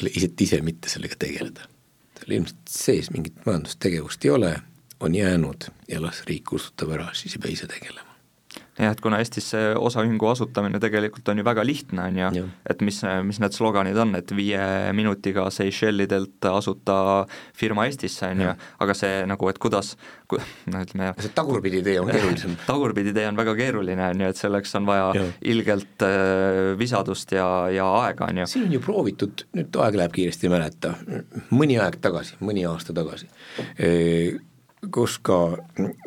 lihtsalt ise mitte sellega tegeleda. tal ilmselt sees mingit majandustegevust ei ole, on jäänud ja las riik kustutab ära, siis ei pea ise tegelema jah, et kuna Eestis see osaühingu asutamine tegelikult on ju väga lihtne, on ju, et mis, mis need sloganid on, et viie minutiga Seychellidelt asuta firma Eestisse, on ju, aga see nagu, et kuidas, noh ütleme see tagurpidi tee on keerulisem. Tagurpidi tee on väga keeruline, on ju, et selleks on vaja ja. ilgelt äh, visadust ja, ja aega, on ju. siin on ju proovitud, nüüd aeg läheb kiiresti, ei mäleta, mõni aeg tagasi, mõni aasta tagasi, kus ka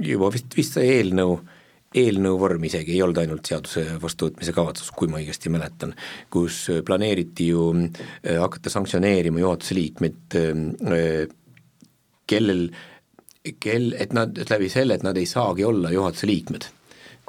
juba vist, vist see eelnõu eelnõu vorm isegi ei olnud ainult seaduse vastuvõtmise kavatsus, kui ma õigesti mäletan, kus planeeriti ju äh, hakata sanktsioneerima juhatuse liikmeid, äh, kellel, kel, et nad, läbi selle, et nad ei saagi olla juhatuse liikmed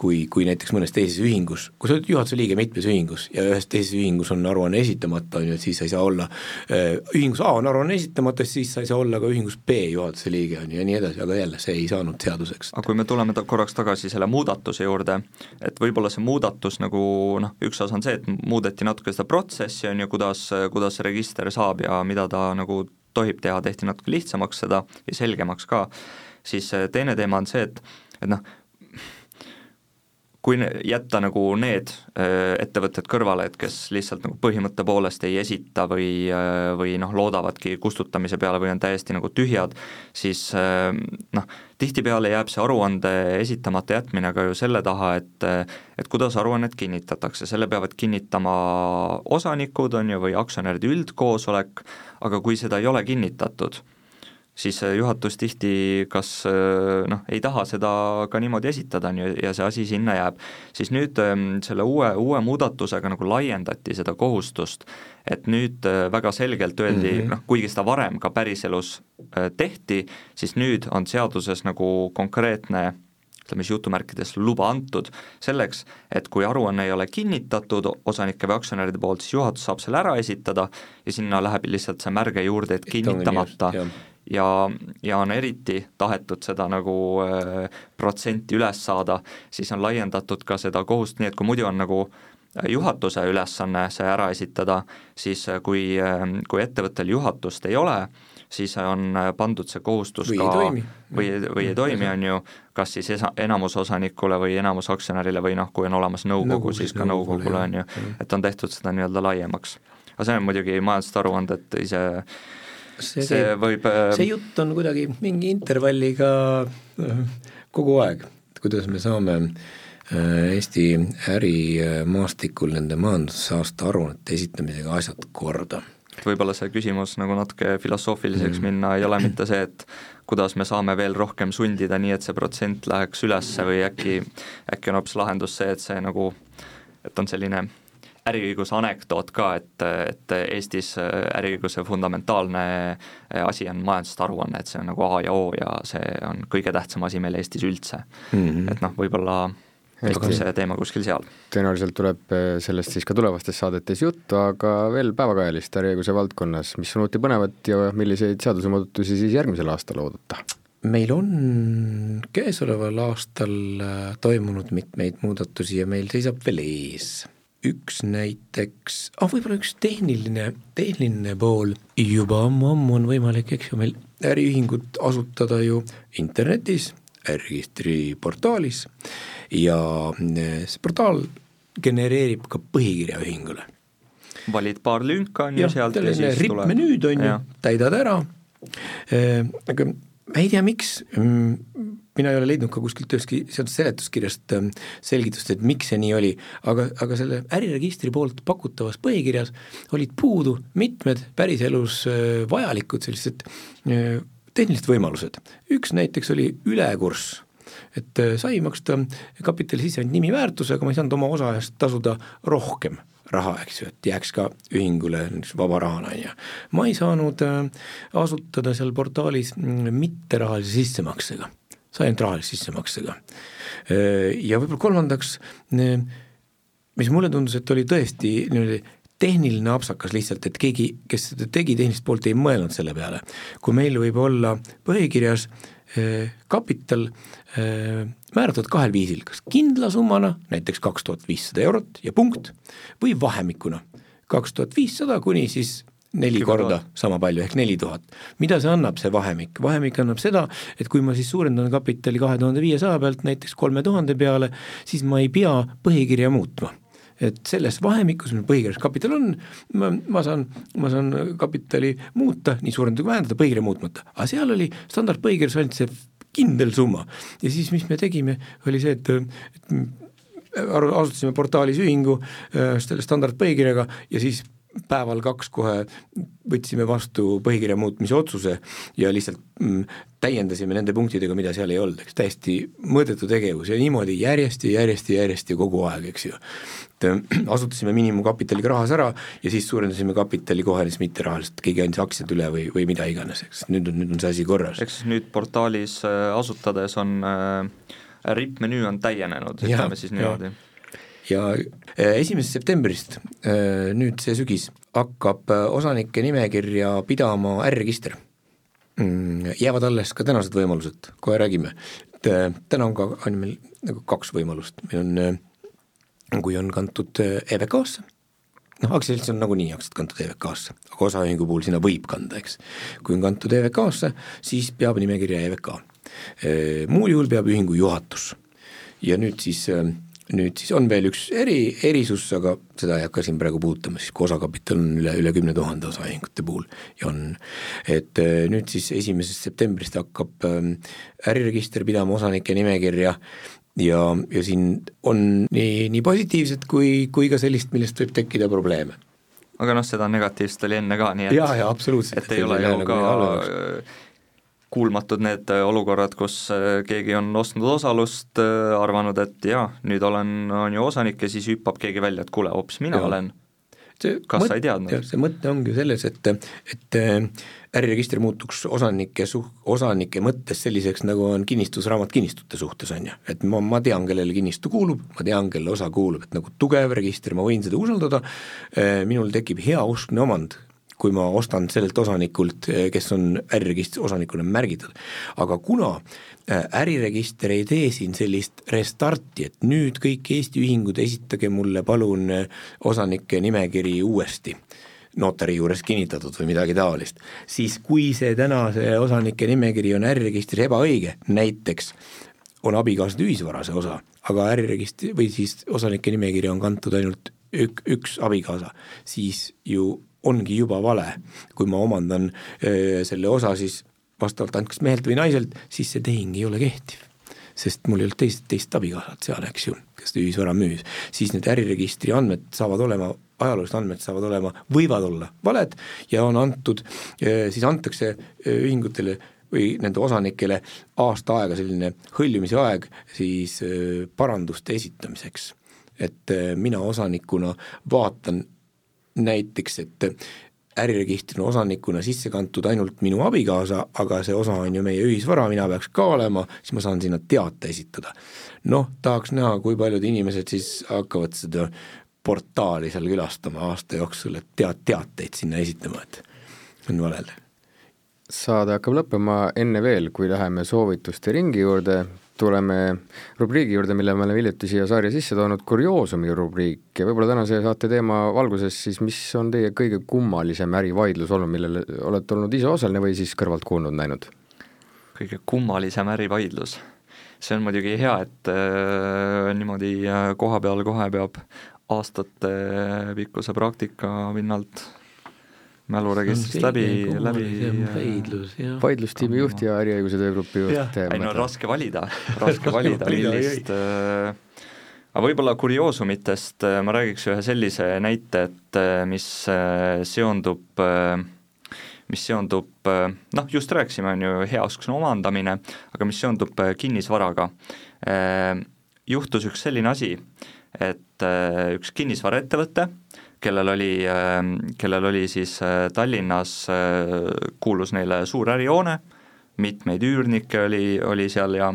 kui, kui näiteks mõnes teises ühingus, kui sa oled juhatuse liige mitmes ühingus ja ühes teises ühingus on aruanne esitamata, on ju, et siis sa ei saa olla äh, ühingus A on aruanne esitamata, siis sa ei saa olla ka ühingus B juhatuse liige, on ju, ja nii edasi, aga jälle, see ei saanud seaduseks. aga kui me tuleme ta korraks tagasi selle muudatuse juurde, et võib-olla see muudatus nagu noh, üks osa on see, et muudeti natuke seda protsessi, on ju, kuidas, kuidas register saab ja mida ta nagu tohib teha, tehti natuke lihtsamaks seda ja selgemaks ka, siis teine teema on see, et et noh, kui jätta nagu need äh, ettevõtted kõrvale, et kes lihtsalt nagu põhimõtte poolest ei esita või, äh, või noh, loodavadki kustutamise peale või on täiesti nagu tühjad, siis äh, noh, tihtipeale jääb see aruande esitamata jätmine ka ju selle taha, et et kuidas aruannet kinnitatakse, selle peavad kinnitama osanikud, on ju, või aktsionäride üldkoosolek, aga kui seda ei ole kinnitatud, siis juhatus tihti kas äh, noh, ei taha seda ka niimoodi esitada, on ju, ja see asi sinna jääb. siis nüüd ähm, selle uue, uue muudatusega nagu laiendati seda kohustust, et nüüd äh, väga selgelt öeldi mm, -hmm. noh, kuigi seda varem ka päriselus äh, tehti, siis nüüd on seaduses nagu konkreetne ütleme siis jutumärkides luba antud selleks, et kui aruanne ei ole kinnitatud osanike või aktsionäride poolt, siis juhatus saab selle ära esitada ja sinna läheb lihtsalt see märge juurde, et kinnitamata ja, ja on eriti tahetud seda nagu äh, protsenti üles saada, siis on laiendatud ka seda kohust, nii et kui muidu on nagu äh, juhatuse ülesanne see ära esitada, siis äh, kui, kui ettevõttel juhatust ei ole, siis on pandud see kohustus või ka või, või ei toimi, on ju, kas siis esa-, enamusosanikule või enamusaktsionärile või noh, kui on olemas nõukogu, Nõukogu, siis ka nõukogule, nõukogule, on ju, et on tehtud seda nii-öelda laiemaks. aga see on muidugi majanduste aruanded ise see, see võib äh, see jutt on kuidagi mingi intervalliga äh, kogu aeg, et kuidas me saame äh, Eesti ärimaastikul nende majandusaasta aruannete esitamisega asjad korda. et võib-olla see küsimus nagu natuke filosoofiliseks Mm. minna ei ole mitte see, et kuidas me saame veel rohkem sundida, nii et see protsent läheks ülesse või äkki, äkki on hoopis lahendus see, et see nagu, et on selline äriõiguse anekdoot ka, et, et Eestis äriõiguse fundamentaalne asi on majanduste aruanne, et see on nagu A ja O ja see on kõige tähtsam asi meil Eestis üldse mm. -hmm. et noh, võib-olla on see teema kuskil seal. tõenäoliselt tuleb eh, sellest siis ka tulevastes saadetes juttu, aga veel päevakajalist äriõiguse valdkonnas, mis on uut ja põnevat ja milliseid seadusemuudatusi siis järgmisel aastal oodata? meil on käesoleval aastal äh, toimunud mitmeid muudatusi ja meil seisab veel ees. Üks näiteks, ah võib-olla üks tehniline, tehniline pool, juba ammu-ammu on võimalik, eks ju, meil äriühingut asutada ju internetis, äriregistri portaalis ja äh, see portaal genereerib ka põhikirja ühingule. Valid paar lünka, on ju, sealt ja siis tuleb menüüd on ju täidad ära, aga ma ei tea, miks, mina ei ole leidnud ka kuskilt ühestki sealt seletuskirjast ähm, selgitust, et miks see nii oli, aga, aga selle äriregistri poolt pakutavas põhikirjas olid puudu mitmed päriselus äh, vajalikud sellised äh, tehnilised võimalused, üks näiteks oli ülekurss. Et äh, sai maksta kapitali sisse ainult nimiväärtusega, ma ei saanud oma osa eest tasuda rohkem raha, eks ju, et jääks ka ühingule vaba rahana, on ju. ma ei saanud äh, asutada seal portaalis mm, mitterahalise sissemaksega, sai ainult rahalise sissemaksega. Äh, ja võib-olla kolmandaks, mis mulle tundus, et oli tõesti niimoodi tehniline apsakas lihtsalt, et keegi, kes seda tegi tehnilist poolt, ei mõelnud selle peale. kui meil võib olla põhikirjas eh, kapital eh, määratud kahel viisil, kas kindla summana, näiteks kaks tuhat viissada eurot ja punkt, või vahemikuna, kaks tuhat viissada kuni siis neli korda sama palju ehk neli tuhat. mida see annab, see vahemik? vahemik annab seda, et kui ma siis suurendan kapitali kahe tuhande viiesaja pealt näiteks kolme tuhande peale, siis ma ei pea põhikirja muutma et selles vahemikus, mis põhikirjas kapital on, ma, ma saan, ma saan kapitali muuta, nii suurendada kui vähendada, põhikirja muutmata, aga seal oli standardpõhikirjas ainult see kindel summa. Ja siis, mis me tegime, oli see, et, et asutasime portaalis ühingu äh, selle standardpõhikirjaga ja siis päeval kaks kohe võtsime vastu põhikirja muutmise otsuse ja lihtsalt täiendasime nende punktidega, mida seal ei olnud, eks täiesti mõõdetu tegevus ja niimoodi järjest ja järjest ja järjest ja kogu aeg, eks ju. Et äh, asutasime miinimumkapitaliga rahas ära ja siis suurendasime kapitali kohe siis mitterahaliselt, keegi andis aktsiad üle või, või mida iganes, eks nüüd on, nüüd on see asi korras. eks siis nüüd portaalis äh, asutades on äh, rippmenüü on täienenud, ütleme siis niimoodi. ja äh, esimesest septembrist nüüd see sügis hakkab osanike nimekirja pidama äriregister. Jäävad alles ka tänased võimalused, kohe räägime, et täna on ka, on meil nagu kaks võimalust, meil on, kui on kantud EVK-sse, noh, aktsiaselts on nagunii aktsiad kantud EVK-sse, aga osaühingu puhul sinna võib kanda, eks. kui on kantud EVK-sse, siis peab nimekirja EVK. Muul juhul peab ühingu juhatus. ja nüüd siis äh, nüüd siis on veel üks eri, erisus, aga seda ei hakka siin praegu puudutama, siis kui osakapital on üle, üle kümne tuhande osaühingute puhul ja on, et nüüd siis esimesest septembrist hakkab äriregister pidama osanike nimekirja ja, ja siin on nii, nii positiivset kui, kui ka sellist, millest võib tekkida probleeme. aga noh, seda negatiivset oli enne ka, nii et jaa, absoluutselt. et ei ole ju ka kuulmatud need olukorrad, kus äh, keegi on ostnud osalust, äh, arvanud, et jaa, nüüd olen, on ju osanik ja siis hüppab keegi välja, et kuule, hoopis mina ja. olen. Kas mõt, sa ei teadnud? see mõte ongi selles, et, et äriregister muutuks osanike suh-, osanike mõttes selliseks, nagu on kinnistusraamat kinnistute suhtes, on ju. et ma, ma tean, kellele kinnistu kuulub, ma tean, kelle osa kuulub, et nagu tugev register, ma võin seda usaldada, minul tekib heauskne omand kui ma ostan sellelt osanikult, kes on äriregistri osanikuna märgitud. aga kuna äh, äriregister ei tee siin sellist restarti, et nüüd kõik Eesti ühingud, esitage mulle palun äh, osanike nimekiri uuesti notari juures kinnitatud või midagi taolist, siis kui see täna, see osanike nimekiri on äriregistris ebaõige, näiteks on abikaasade ühisvara see osa, aga äriregistri või siis osanike nimekiri on kantud ainult ük, üks abikaasa, siis ju ongi juba vale. kui ma omandan öö, selle osa siis vastavalt ainult kas mehelt või naiselt, siis see tehing ei ole kehtiv. sest mul ei olnud teist, teist abikaasat seal, eks ju, kes ühisvara müüs. siis need äriregistri andmed saavad olema, ajaloolised andmed saavad olema, võivad olla valed ja on antud, siis antakse ühingutele või nende osanikele aasta aega selline hõljumise aeg siis paranduste esitamiseks. et mina osanikuna vaatan näiteks, et äriregistri osanikuna sisse kantud ainult minu abikaasa, aga see osa on ju meie ühisvara, mina peaks ka olema, siis ma saan sinna teate esitada. noh, tahaks näha, kui paljud inimesed siis hakkavad seda portaali seal külastama aasta jooksul, et tead, teateid sinna esitama, et on valel saade hakkab lõppema, enne veel, kui läheme soovituste ringi juurde, tuleme rubriigi juurde, mille me oleme hiljuti siia saarja sisse toonud, kurioosumi rubriik ja võib-olla tänase saate teema valguses siis, mis on teie kõige kummalisem ärivaidlus olnud, millele olete olnud ise osaline või siis kõrvalt kuulnud, näinud? kõige kummalisem ärivaidlus? see on muidugi hea, et äh, niimoodi äh, koha peal kohe peab aastate pikkuse praktika pinnalt mäluregistrist läbi, läbi vaidlus, jah. vaidlustiimi juht ja äriõiguse töögrupi juht. ei no raske valida, raske valida, millist äh, aga võib-olla kurioosumitest äh, ma räägiks ühe sellise näite, et äh, mis seondub mis seondub, noh, just rääkisime, on ju, heauskne omandamine, aga mis seondub kinnisvaraga. Juhtus üks selline asi, et üks kinnisvaraettevõte kellel oli, ähm, kellel oli siis äh, Tallinnas, äh, kuulus neile suur ärihoone, mitmeid üürnikke oli, oli seal ja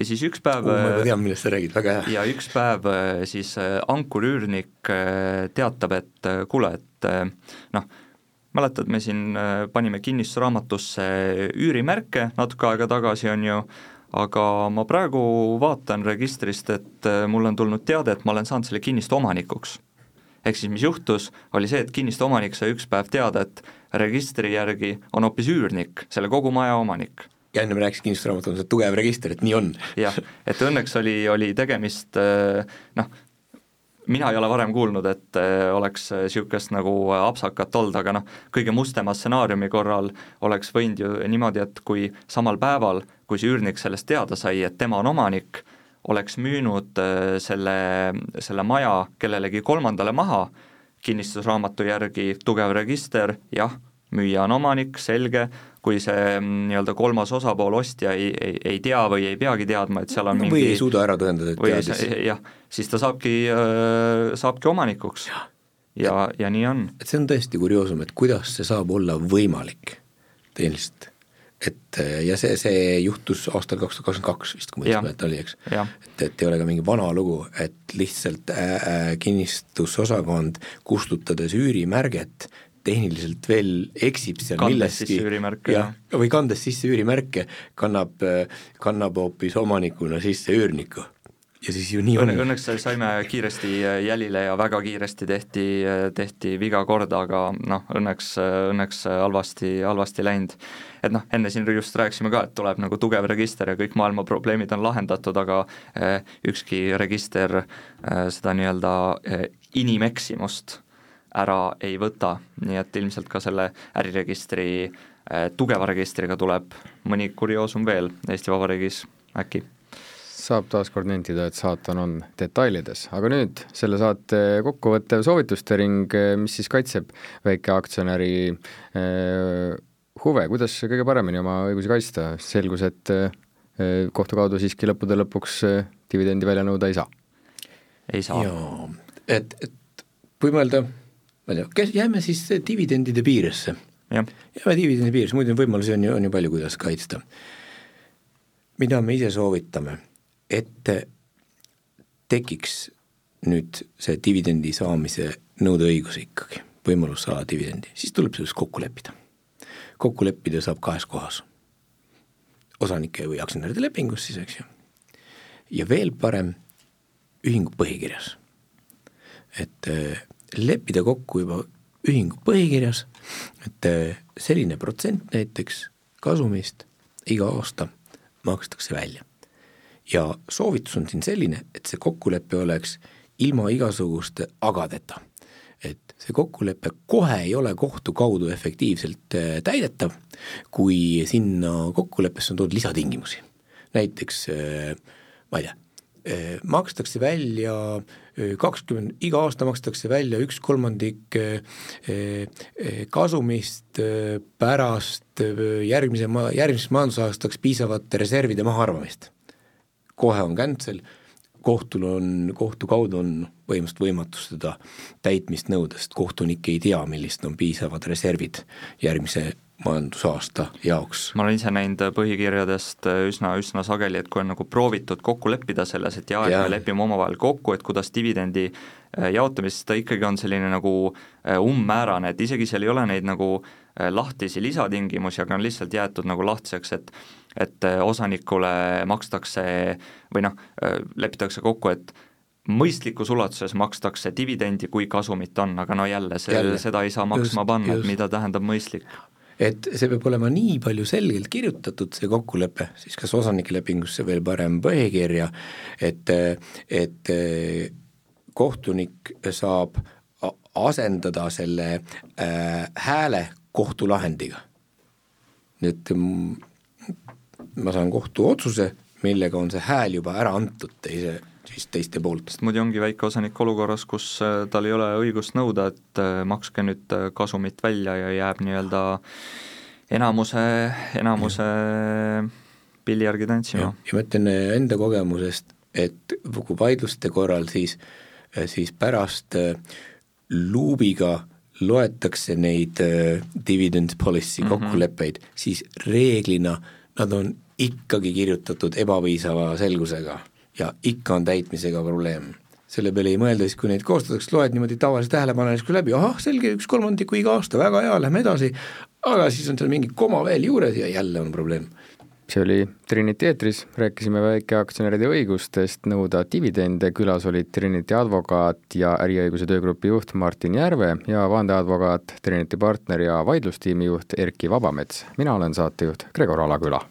ja siis üks päev uh, ma tean, millest sa räägid, väga hea. ja üks päev siis ankurüürnik teatab, et kuule, et noh, mäletad, me siin panime kinnistusraamatusse üürimärke natuke aega tagasi, on ju, aga ma praegu vaatan registrist, et mulle on tulnud teade, et ma olen saanud selle kinnistu omanikuks ehk siis mis juhtus, oli see, et kinnistu omanik sai üks päev teada, et registri järgi on hoopis üürnik, selle kogu maja omanik ja enne me rääkisime kinnistusraamatul on see tugev register, et nii on. jah, et õnneks oli, oli tegemist äh, noh, mina ei ole varem kuulnud, et äh, oleks niisugust nagu apsakat olnud, aga noh, kõige mustema stsenaariumi korral oleks võinud ju niimoodi, et kui samal päeval, kui see üürnik sellest teada sai, et tema on omanik, oleks müünud äh, selle, selle maja kellelegi kolmandale maha, kinnistusraamatu järgi tugev register, jah, müüja on omanik, selge, kui see mm, nii-öelda kolmas osapool, ostja ei, ei, ei tea või ei peagi teadma, et seal on no, mingi või ei suuda ära tõendada, et teadis. jah, siis ta saabki, äh, saabki omanikuks. ja, ja, ja nii on. et see on tõesti kurioosum, et kuidas see saab olla võimalik, teen lihtsalt et ja see, see juhtus aastal kaks tuhat kakskümmend kaks vist, kui ma õigesti mäletan, oli, eks? et, et ei ole ka mingi vana lugu, et lihtsalt äh, kinnistusosakond kustutades üürimärget tehniliselt veel eksib seal kandes milleski. jah, või kandes sisse üürimärke, kannab, kannab hoopis omanikuna sisse üürniku ja siis ju nii on. Õnneks saime kiiresti jälile ja väga kiiresti tehti, tehti viga korda, aga noh, õnneks, õnneks halvasti, halvasti läinud. et noh, enne siin just rääkisime ka, et tuleb nagu tugev register ja kõik maailma probleemid on lahendatud, aga ükski register seda nii-öelda inimeksimust ära ei võta, nii et ilmselt ka selle äriregistri tugeva registriga tuleb mõni kurioosum veel Eesti Vabariigis äkki saab taaskord nentida, et saatan on detailides, aga nüüd selle saate kokkuvõttev soovituste ring, mis siis kaitseb väikeaktsionäri eh, huve, kuidas kõige paremini oma õigusi kaitsta, selgus, et eh, kohtu kaudu siiski lõppude lõpuks eh, dividendi välja nõuda ei saa? ei saa. jaa, et, et kui mõelda, ma ei tea, kes, jääme siis dividendide piiresse. jääme dividendi piiresse, muidu võimalusi on ju, on ju palju, kuidas kaitsta. mida me ise soovitame et tekiks nüüd see dividendi saamise nõudeõigus ikkagi, võimalus saada dividendi, siis tuleb selles kokku leppida. kokku leppida saab kahes kohas, osanike või aktsionäride lepingus siis, eks ju, ja veel parem, ühingu põhikirjas. et äh, leppida kokku juba ühingu põhikirjas, et äh, selline protsent näiteks kasumist iga aasta makstakse välja ja soovitus on siin selline, et see kokkulepe oleks ilma igasuguste agadeta. et see kokkulepe kohe ei ole kohtu kaudu efektiivselt äh, täidetav, kui sinna kokkuleppesse on toodud lisatingimusi. näiteks äh, ma ei tea, äh, makstakse välja kakskümmend, iga aasta makstakse välja üks kolmandik kasumist pärast järgmise, järgmiseks majandusaastaks piisavate reservide mahaarvamist kohe on cancel, kohtul on, kohtu kaudu on põhimõtteliselt võimatu seda täitmist nõuda, sest kohtunik ei tea, millised on piisavad reservid järgmise majandusaasta jaoks. ma olen ise näinud põhikirjadest üsna, üsna sageli, et kui on nagu proovitud kokku leppida selles, et jaa, et me lepime omavahel kokku, et kuidas dividendi äh, jaotamist, ta ikkagi on selline nagu äh, umbmäärane, et isegi seal ei ole neid nagu äh, lahtisi lisatingimusi, aga on lihtsalt jäetud nagu lahtiseks, et et äh, osanikule makstakse või noh, äh, lepitakse kokku, et mõistlikus ulatuses makstakse dividendi, kui kasumit on, aga no jälle, see, seda ei saa maksma just, panna, et mida tähendab mõistlik. Et see peab olema nii palju selgelt kirjutatud, see kokkulepe, siis kas osanike lepingusse veel parem põhikirja, et, et kohtunik saab asendada selle äh, hääle kohtulahendiga. nüüd ma saan kohtuotsuse, millega on see hääl juba ära antud teise, siis teiste poolt. sest muidu ongi väike osanik olukorras, kus äh, tal ei ole õigust nõuda, et äh, makske nüüd äh, kasumit välja ja jääb nii-öelda enamuse, enamuse pilli järgi tantsima. ja ma ütlen enda kogemusest, et kui vaidluste korral siis, siis pärast luubiga loetakse neid dividend policy mhm. kokkuleppeid mm, -hmm. siis reeglina nad on ikkagi kirjutatud ebapiisava selgusega ja ikka on täitmisega probleem. selle peale ei mõelda siis, kui neid koostatakse, loed niimoodi tavalise tähelepanelikku läbi, ahah, selge, üks kolmandiku iga aasta, väga hea, lähme edasi, aga siis on seal mingi koma veel juures ja jälle on probleem. See oli Trinity eetris, rääkisime väikeaktsionäride õigustest nõuda dividende, külas olid Trinity advokaat ja äriõiguse töögrupi juht Martin Järve ja vandeadvokaat, Trinity partner ja vaidlustiimi juht Erki Vabamets. mina olen saatejuht Gregor Alaküla